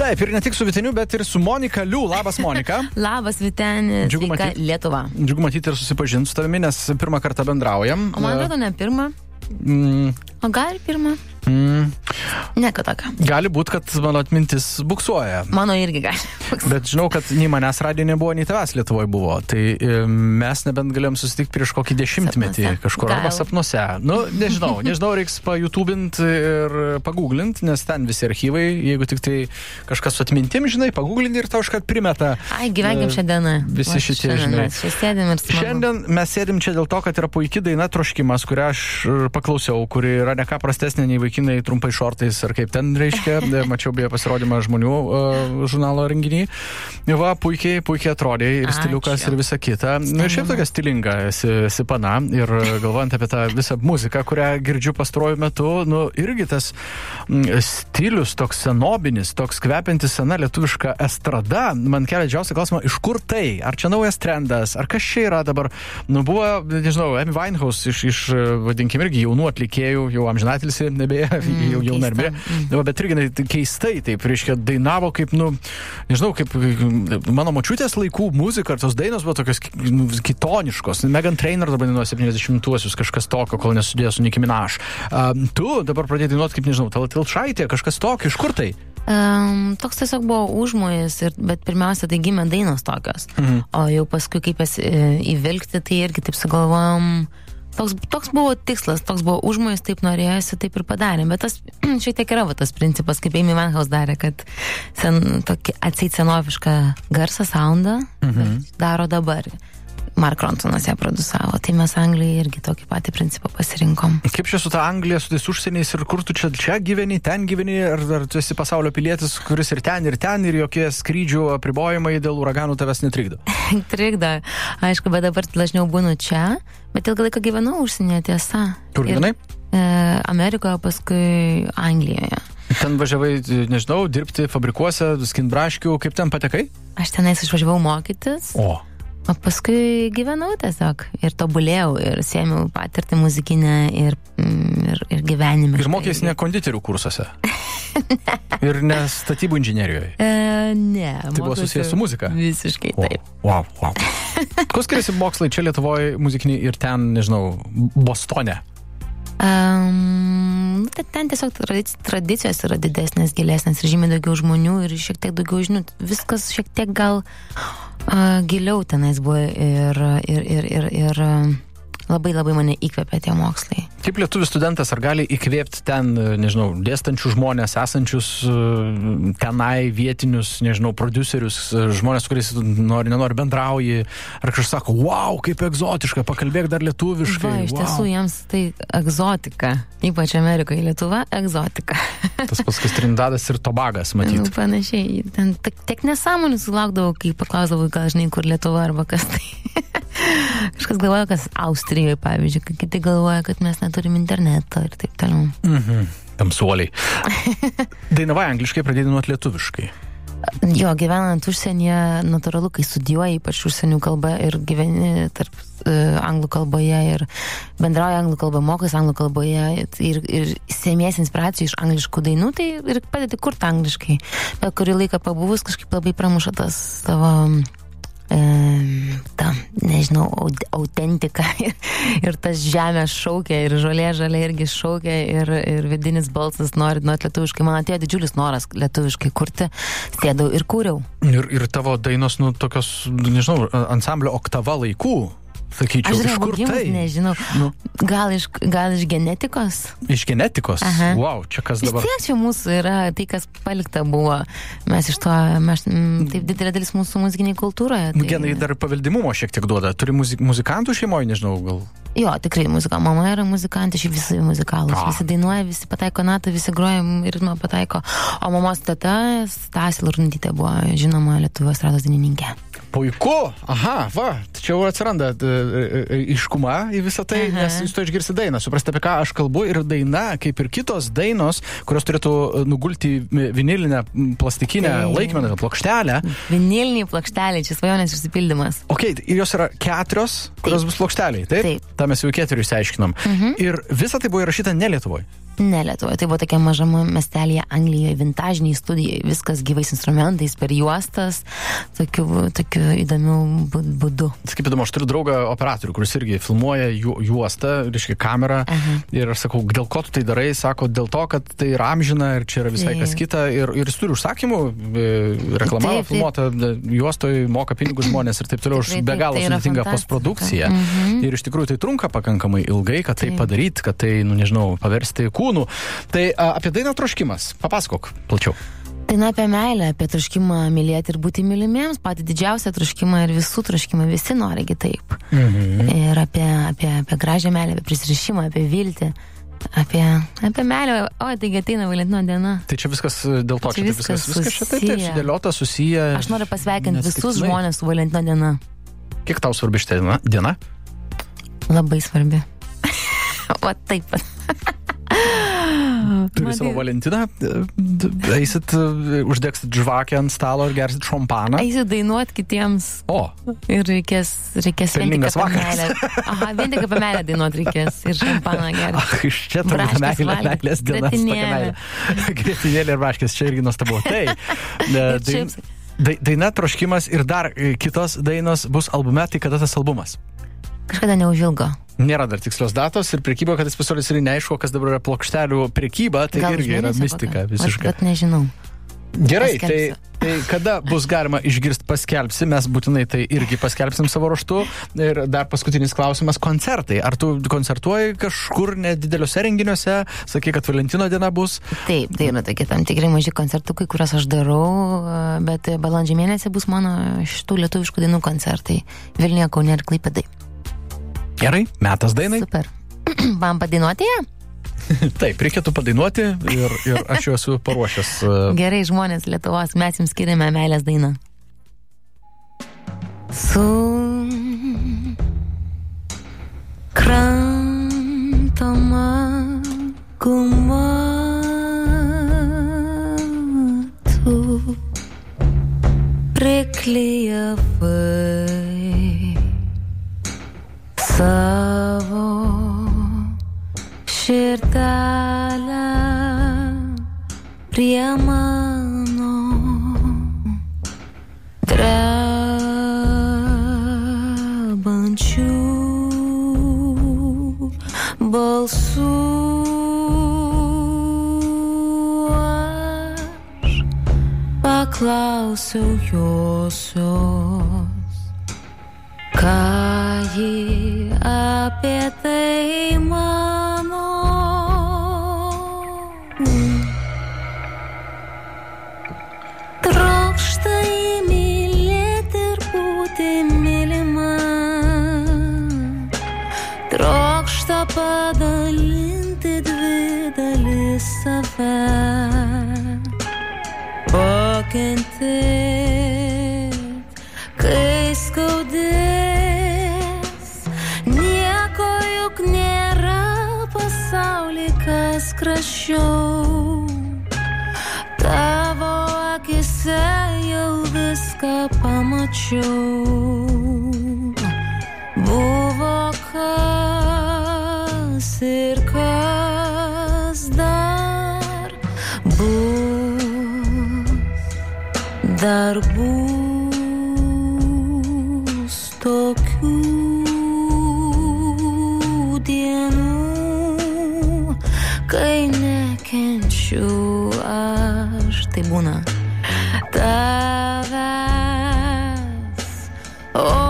Taip, ir ne tik su Viteniu, bet ir su Monika Liu. Labas, Monika. Labas, Vitenis. Džiugu Sveika, matyt. Lietuva. Džiugu matyti ir susipažinti su tavimi, nes pirmą kartą bendraujam. O man atrodo, ne pirmą. Mm, O gal ir pirmą? mm, Ne, kad tokia. gali būti, kad mano atmintis buksuoja. Mano irgi gali. Bet žinau, kad nei manęs radijo nebuvo, nei tavęs Lietuvoje buvo. Tai mes nebent galėjom susitikti prieš kokį dešimtmetį Sapnuose. kažkur arba Gal. sapnuose. Nu, nežinau, nežinau, reiks pajutubinti ir paguglinti, nes ten visi archyvai, jeigu tik tai kažkas su atmintim, žinai, paguglinti ir tau iškart primeta. Ai, gyvenkim e, šią dieną. Visi Va, šitie, šiandien žinai. Šiandien mes sėdim čia dėl to, kad yra puikia daina Troškimas, kurią aš e, paklausiau, kuri yra ne ką prastesnė nei vaikinai trumpai šortais ar kaip ten reiškia. E, Mačiau beje pasirodymą žmonių uh, žurnalo renginį. Va, puikiai, puikiai atrodė ir Ačiū. stiliukas ir visa kita. Na, ir šiaip tokia stilinga esi, esi pana. Ir e, galvojant apie tą visą muziką, kurią girdžiu pastaruoju metu, nu, irgi tas stilius toks senobinis, toks kvepiantis sena lietuviška estrada, man kelia didžiausią klausimą, iš kur tai? Ar čia naujas trendas? Ar kas čia yra dabar? Nu, buvo, nežinau, Amy Winehouse iš, iš vadinkim, irgi jaunų atlikėjų, jau amžinatilsi, nebėja, mm, jau jauna mirė. Mm. Bet irgi tai keistai, taip, reiškia, dainavo kaip, nu, nežinau, kaip mano močiutės laikų muzika, ir tos dainos buvo tokios nu, kitoniškos. Megan Trainor dabar dainuoja 70-uosius, kažkas tokio, kol nesudėjo su Nicki Minaj. Um, tu dabar pradėjai dainuoti, kaip, nežinau, Taltilšaitė, kažkas tokio, iš kur tai? Um, toks tiesiog buvo užmojas, ir, bet pirmiausia, tai gimė dainos tokios. Mhm. O jau paskui, kaip jas e, įvilgti, tai irgi taip sugalvojom. Toks, toks buvo tikslas, toks buvo užmojas, taip norėjosi, taip ir padarėm. Bet tas šiek tiek yra va, tas principas, kaip Amy Winehouse darė, kad sen, tokį atseit senovišką garsą, soundą mhm. daro dabar. Mark Ronsonas ją producavo, tai mes Anglijai irgi tokį patį principą pasirinkom. Kaip čia su ta Anglija, su tais užsieniais ir kur tu čia, čia gyveni, ten gyveni, ar, ar tu esi pasaulio pilietis, kuris ir ten, ir ten, ir jokie skrydžių apribojimai dėl uraganų tavęs netrikdo? Trikdo, aišku, bet dabar dažniau būnu čia, bet ilgą laiką gyvenau užsienyje tiesa. Kur gyvenai? E, Amerikoje, paskui Anglijoje. Ten važiavai, nežinau, dirbti fabrikuose, skinbraškių, kaip ten patekai? Aš tenais išvažiavau mokytis, O. o paskui gyvenau tiesiog ir tobulėjau ir sėmiau patirtį muzikinę ir, mm, ir, ir gyvenime. Ir mokėsi ne konditerių kursuose. ir ne statybų inžinierijoje. E, ne. Tai buvo susijęs su muzika? Visiškai O, taip. wow, wow. Kuo skiriasi mokslai čia Lietuvoje muzikiniai ir ten, nežinau, Bostone? Um, ten, tiesiog tradic- tradicijos yra didesnės, gilesnės ir žymiai daugiau žmonių ir šiek tiek daugiau žinių. Viskas šiek tiek gal uh, giliau tenais buvo ir, ir, ir, ir, ir labai labai mane įkvėpė tie mokslai. Kaip lietuvių studentas, ar gali įkvėpti ten, nežinau, dėstančių žmonės, esančius e, tenai vietinius, nežinau, producerius, e, žmonės, kuriais nori, nenori bendrauji, ar kažkas sako, wow, kaip egzotiška, pakalbėk dar lietuviškai. Va, iš wow. tiesų jiems tai egzotika, ypač Amerikoje, Lietuva, egzotika. Tas paskui Trindadas ir Tobagas, Nu, matyt. panašiai, ten tik nesąmonių sulaukdavau, kai paklausdavau, gal žinai, kur Lietuva arba kas tai. Kažkas galvoja, kas Austrijoje, pavyzdžiui, kiti galvoja, kad mes neturim interneto ir taip toliau. Mhm. Tamsuoliai. Dainavai angliškai, pradėjai dainuoti lietuviškai. Jo, gyvenant užsienyje, natūralu, kai studijuoji ypač užsienių kalbą ir gyveni tarp uh, anglų kalboje ir bendrauji anglų kalbą, mokai anglų kalboje ir, ir sėmės inspiracijų iš angliškų dainų, tai ir padedi kurti angliškai. Bet kurį laiką pabuvus kažkaip labai pramuša tas tavo ta, nežinau, aut- autentika ir, ir tas žemė šaukia ir žolė žalė irgi šaukia ir, ir vidinis balsas nori nuot lietuviškai. Man atėjo didžiulis noras lietuviškai kurti, sėdau ir kūriau. Ir, ir tavo dainos, nu, tokios, nežinau, ansamblio oktava laikų, sakyčiau, Aš iš kur tai? nežinau, Nu. gal, iš, gal iš genetikos? Iš genetikos. Aha. Wow, čia kas dabar. tiek čia mūsų yra tai, kas palikta buvo. Mes iš to, mes, taip didelė dalis mūsų muzikiniai kultūroje. Nu, Tai, Genai dar paveldimumo šiek tiek duoda. Turi muzik muzikantų šeimoje, nežinau, gal. Jo, tikrai muzika. Mama yra muzikantė, šiaip visi muzikalus. A. Visi dainuoja, visi pataiko natą, visi groja ir ritmą pataiko. O mamos teta, Stasė Lurnudytė, buvo žinoma Lietuvos rados dainininkė. Puiku, aha, va, tai čia jau atsiranda e, e, iškuma į visą tai, Aha. nes jūs to išgirsti dainą, suprasti apie ką aš kalbu ir daina, kaip ir kitos dainos, kurios turėtų e, nugulti vinilinę plastikinę Taip. laikmeną, plokštelę. Viniliniai plokšteliai, čia svajonės išsipildymas. Ok, ir jos yra keturios, kurios bus plokšteliai, taip? Taip. Mhm. Ta mes jau keturių išsiaiškinom. Ir visa tai buvo įrašyta ne Lietuvoje. Ne Lietuvoje, tai buvo tokia mažama miestelėje Anglijoje, vintažiniai studijai, viskas gyvais instrumentais, per juostas, tokiu, tokiu įdomiu būdu. Tai kaip įdomu, aš turiu draugą operatorių, kuris irgi filmuoja ju, juostą, reiškia kamerą. Aha. Ir aš sakau, dėl ko tu tai darai? Sako, dėl to, kad tai yra amžina ir čia yra visai Taip. kas kita. Ir, ir jis turi užsakymų, e, reklamavo, filmuota e, juostoje, moka pinigus žmonės ir taip toliau. Už be galo tai sudėtinga postprodukcija. Mhm. Ir iš tikrųjų tai trunka pakankamai ilgai, kad tai padaryti, kad tai, nu nežinau, paversti kūnų. Tai a, apie dainą troškimas. Papasakok plačiau. Daina apie meilę, apie troškimą mylėti ir būti mylimiems, patį didžiausią troškimą ir visų troškimą, visi norigi taip. Mhm. Ir apie, apie, apie gražią meilę, apie prisirišimą, apie viltį, apie, apie meilę. O, taigi ateina Valentino diena. Tai čia viskas e, dėl to, Čia čia viskas, viskas viskas čia taip, taip sudėliota, susiję. Aš noriu pasveikinti visus žmonės su Valentino diena. Kiek tau svarbi šitą diena? diena? Labai svarbi. o taip. Turi savo Valentiną, eisit, e, uždegsit žvakę ant stalo ir gersit šampaną. Eisiu dainuoti kitiems O, ir reikės, reikės vien tik apie meilę. Aha, vien tik apie meilę dainuoti reikės ir šampaną gerti. ach, iš čia turbūt meilė, meilės diena. Grietinėlė ir vaškės, čia irgi nuostabu. Tai, dain, daina troškimas ir dar e, kitos dainos bus albume, tai kada tas albumas? Kažkada neužilgo. Nėra dar tikslios datos ir prekyba, kad jis pasirodys ir neaišku, kas dabar yra plokštelių prekyba, tai Gal irgi yra mistika visiškai. Bet, nežinau. Gerai, tai, paskelbsiu. tai kada bus galima išgirsti paskelbsi, mes būtinai tai irgi paskelbsim savo raštu. Ir dar paskutinis klausimas - koncertai. Ar tu koncertuoji kažkur nedideliuose renginiuose? Sakai, kad Valentino diena bus. Taip, tai yra tokie tam tikrai maži koncertukai, kuriuos aš darau, bet balandžio mėnesį bus mano šitų lietuviškų dainų koncertai Vilniuje, Kaune ir Klaipėdai. Gerai, metas dainai. Super. Man padainuoti ją? Taip, reikėtų padainuoti ir, ir aš jau esu paruošęs. e, Gerai, žmonės Lietuvos, mes jums skiriame meilės dainą. Su krantama guma tu priklijavai savo širdelę prie mano drebančių balsų. Aš paklausiau josios, ką ji apie tai mano. Trokšta įmylėti ir būti mylima. Trokšta padalinti dvi dalis save. Pakentėt, kraščiau. Tavo akise jau viską pamačiau. Buvo kas ir kas dar bus, dar bus tavęs, o tu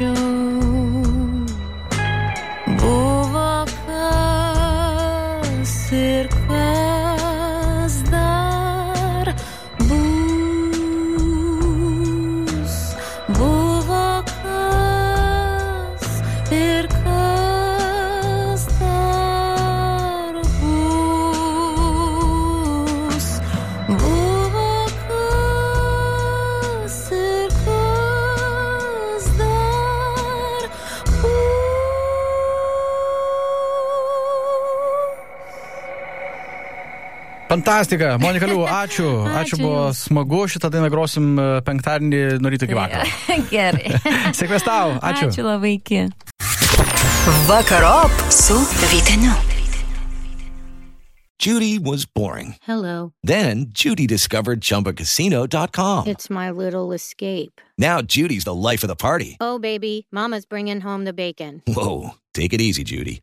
pamačiau. Fantastika, Monika Liu, ačiū. Ačiū, Ačiū buvo Jums. smagu. Šitą dainą grosim penktadienį nuo ryto iki vakaro. Gerai. Sėkmės tau, ačiū. Ačiū labai iki. Vakarop su Vyteniu. Judy was boring. Hello. Then Judy discovered ChumbaCasino.com. It's my little escape. Now Judy's the life of the party. Oh, baby, Mama's bringing home the bacon. Whoa, take it easy, Judy.